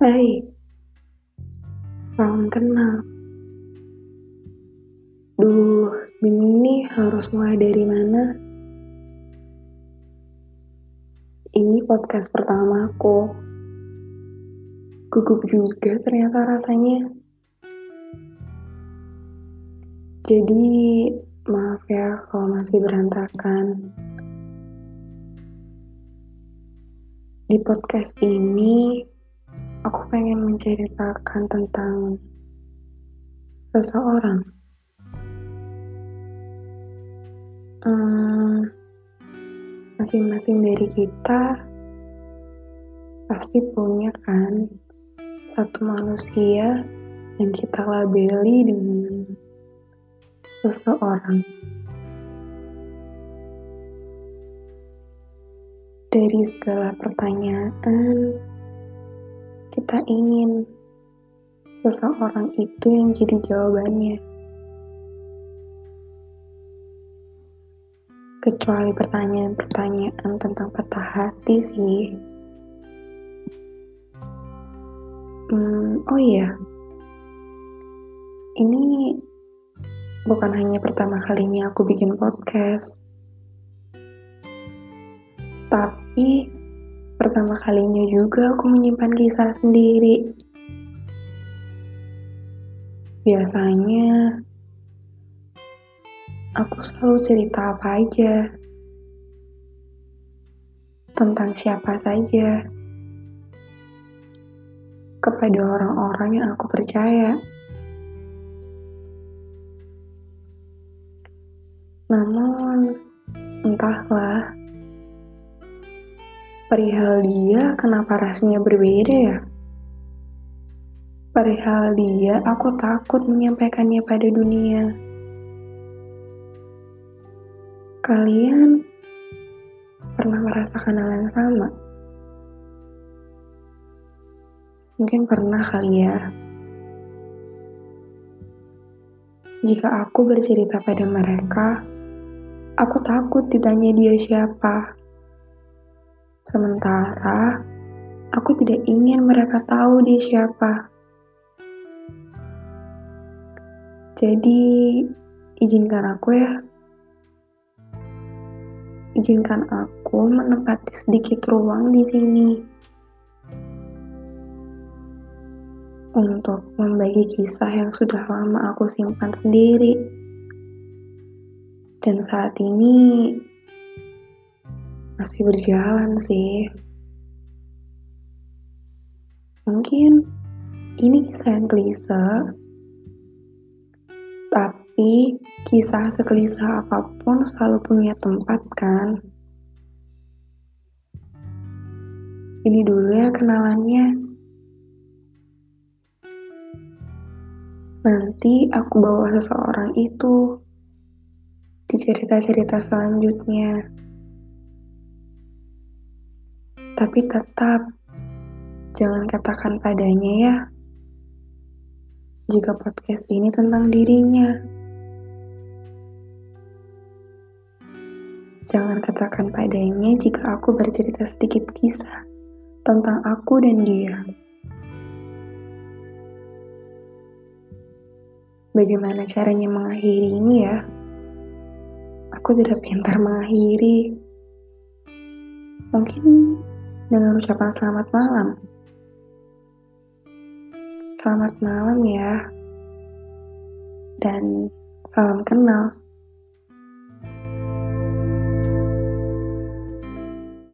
Hai, salam kenal. Duh, nih harus mulai dari mana. Ini podcast pertama aku. Gugup juga ternyata rasanya. Jadi, maaf ya kalau masih berantakan. Di podcast ini, aku pengen menceritakan tentang seseorang. Hmm, masing-masing dari kita pasti punya kan satu manusia yang kita labeli dengan seseorang. Dari segala pertanyaan, kita ingin seseorang itu yang jadi jawabannya. Kecuali pertanyaan-pertanyaan tentang patah hati sih. Hmm, oh iya, ini bukan hanya pertama kalinya aku bikin podcast, tapi pertama kalinya juga aku menyimpan kisah sendiri. Biasanya aku selalu cerita apa aja tentang siapa saja kepada orang-orang yang aku percaya. Namun, perihal dia kenapa rasanya berbeda ya? Perihal dia, aku takut menyampaikannya pada dunia. Kalian pernah merasakan hal yang sama? Mungkin pernah kali ya. Jika aku bercerita pada mereka, aku takut ditanya dia siapa. Sementara aku tidak ingin mereka tahu dia siapa. Jadi, izinkan aku ya. Izinkan aku menempati sedikit ruang di sini. Untuk membagi kisah yang sudah lama aku simpan sendiri. Dan saat ini masih berjalan sih. Mungkin ini kisah yang klise, tapi kisah sekelisa apa pun selalu punya tempat kan. Ini dulu ya kenalannya. Nanti aku bawa seseorang itu di cerita-cerita selanjutnya. Tapi tetap jangan katakan padanya ya. Jika podcast ini tentang dirinya. Jangan katakan padanya jika aku bercerita sedikit kisah tentang aku dan dia. Bagaimana caranya mengakhiri ini ya? Aku tidak pintar mengakhiri. Mungkin dengan ucapan selamat malam. Selamat malam ya. Dan salam kenal.